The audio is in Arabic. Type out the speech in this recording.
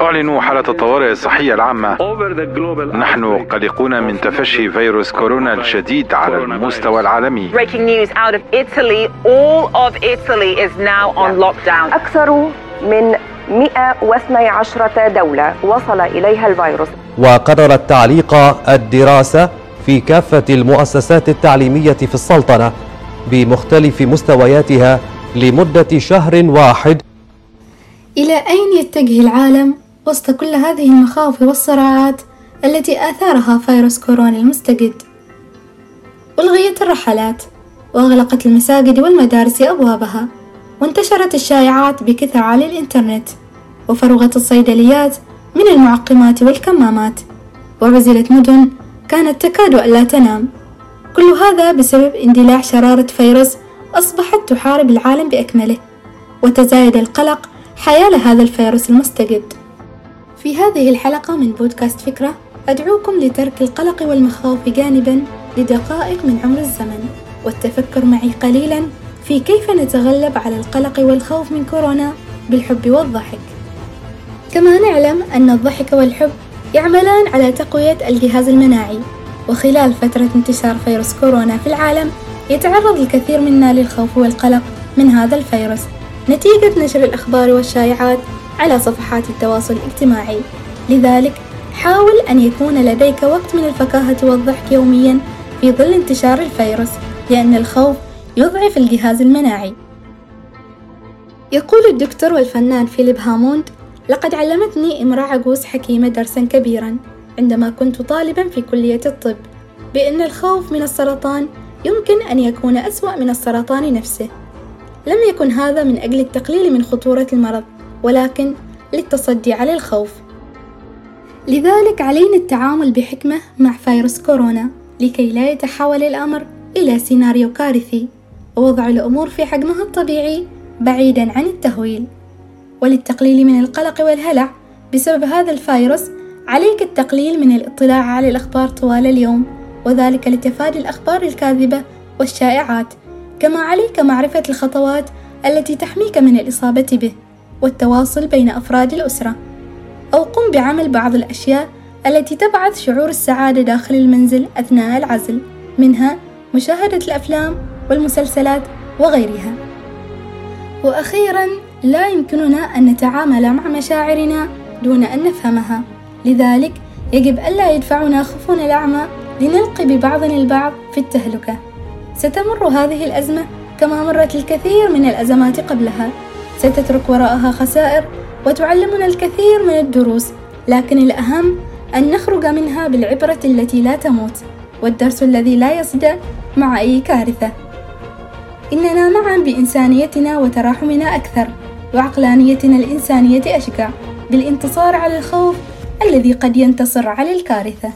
أعلن حالة الطوارئ الصحية العامة. نحن قلقون من تفشي فيروس كورونا الشديد على المستوى العالمي. أكثر من 112 دولة وصل إليها الفيروس. وقرر التعليق الدراسة في كافة المؤسسات التعليمية في السلطنة بمختلف مستوياتها لمدة شهر واحد. إلى أين يتجه العالم وسط كل هذه المخاوف والصراعات التي آثارها فيروس كورونا المستجد؟ ألغيت الرحلات وأغلقت المساجد والمدارس أبوابها وانتشرت الشائعات بكثرة على الإنترنت وفرغت الصيدليات من المعقمات والكمامات وعزلت مدن كانت تكاد ألا تنام كل هذا بسبب اندلاع شرارة فيروس أصبحت تحارب العالم بأكمله وتزايد القلق حيال هذا الفيروس المستجد. في هذه الحلقة من بودكاست فكرة أدعوكم لترك القلق والمخاوف جانبا لدقائق من عمر الزمن. والتفكر معي قليلا في كيف نتغلب على القلق والخوف من كورونا بالحب والضحك. كما نعلم أن الضحك والحب يعملان على تقوية الجهاز المناعي. وخلال فترة انتشار فيروس كورونا في العالم يتعرض الكثير منا للخوف والقلق من هذا الفيروس. نتيجة نشر الأخبار والشائعات على صفحات التواصل الاجتماعي. لذلك حاول أن يكون لديك وقت من الفكاهة والضحك يوميا في ظل انتشار الفيروس لأن الخوف يضعف الجهاز المناعي. يقول الدكتور والفنان فيليب هاموند لقد علمتني امرأة عجوز حكيمة درسا كبيرا عندما كنت طالبا في كلية الطب بأن الخوف من السرطان يمكن أن يكون أسوأ من السرطان نفسه. لم يكن هذا من أجل التقليل من خطورة المرض ولكن للتصدي على الخوف. لذلك علينا التعامل بحكمة مع فيروس كورونا لكي لا يتحول الأمر إلى سيناريو كارثي. ووضع الأمور في حجمها الطبيعي بعيدا عن التهويل. وللتقليل من القلق والهلع بسبب هذا الفيروس عليك التقليل من الاطلاع على الأخبار طوال اليوم وذلك لتفادي الأخبار الكاذبة والشائعات. كما عليك معرفة الخطوات التي تحميك من الإصابة به والتواصل بين أفراد الأسرة. أو قم بعمل بعض الأشياء التي تبعث شعور السعادة داخل المنزل أثناء العزل منها مشاهدة الأفلام والمسلسلات وغيرها. وأخيرا لا يمكننا أن نتعامل مع مشاعرنا دون أن نفهمها. لذلك يجب ألا يدفعنا خوفنا الأعمى لنلقي ببعضنا البعض في التهلكة. ستمر هذه الأزمة كما مرت الكثير من الأزمات قبلها. ستترك وراءها خسائر وتعلمنا الكثير من الدروس لكن الأهم أن نخرج منها بالعبرة التي لا تموت والدرس الذي لا يصدى مع أي كارثة. إننا معا بإنسانيتنا وتراحمنا أكثر وعقلانيتنا الإنسانية أشجع بالانتصار على الخوف الذي قد ينتصر على الكارثة.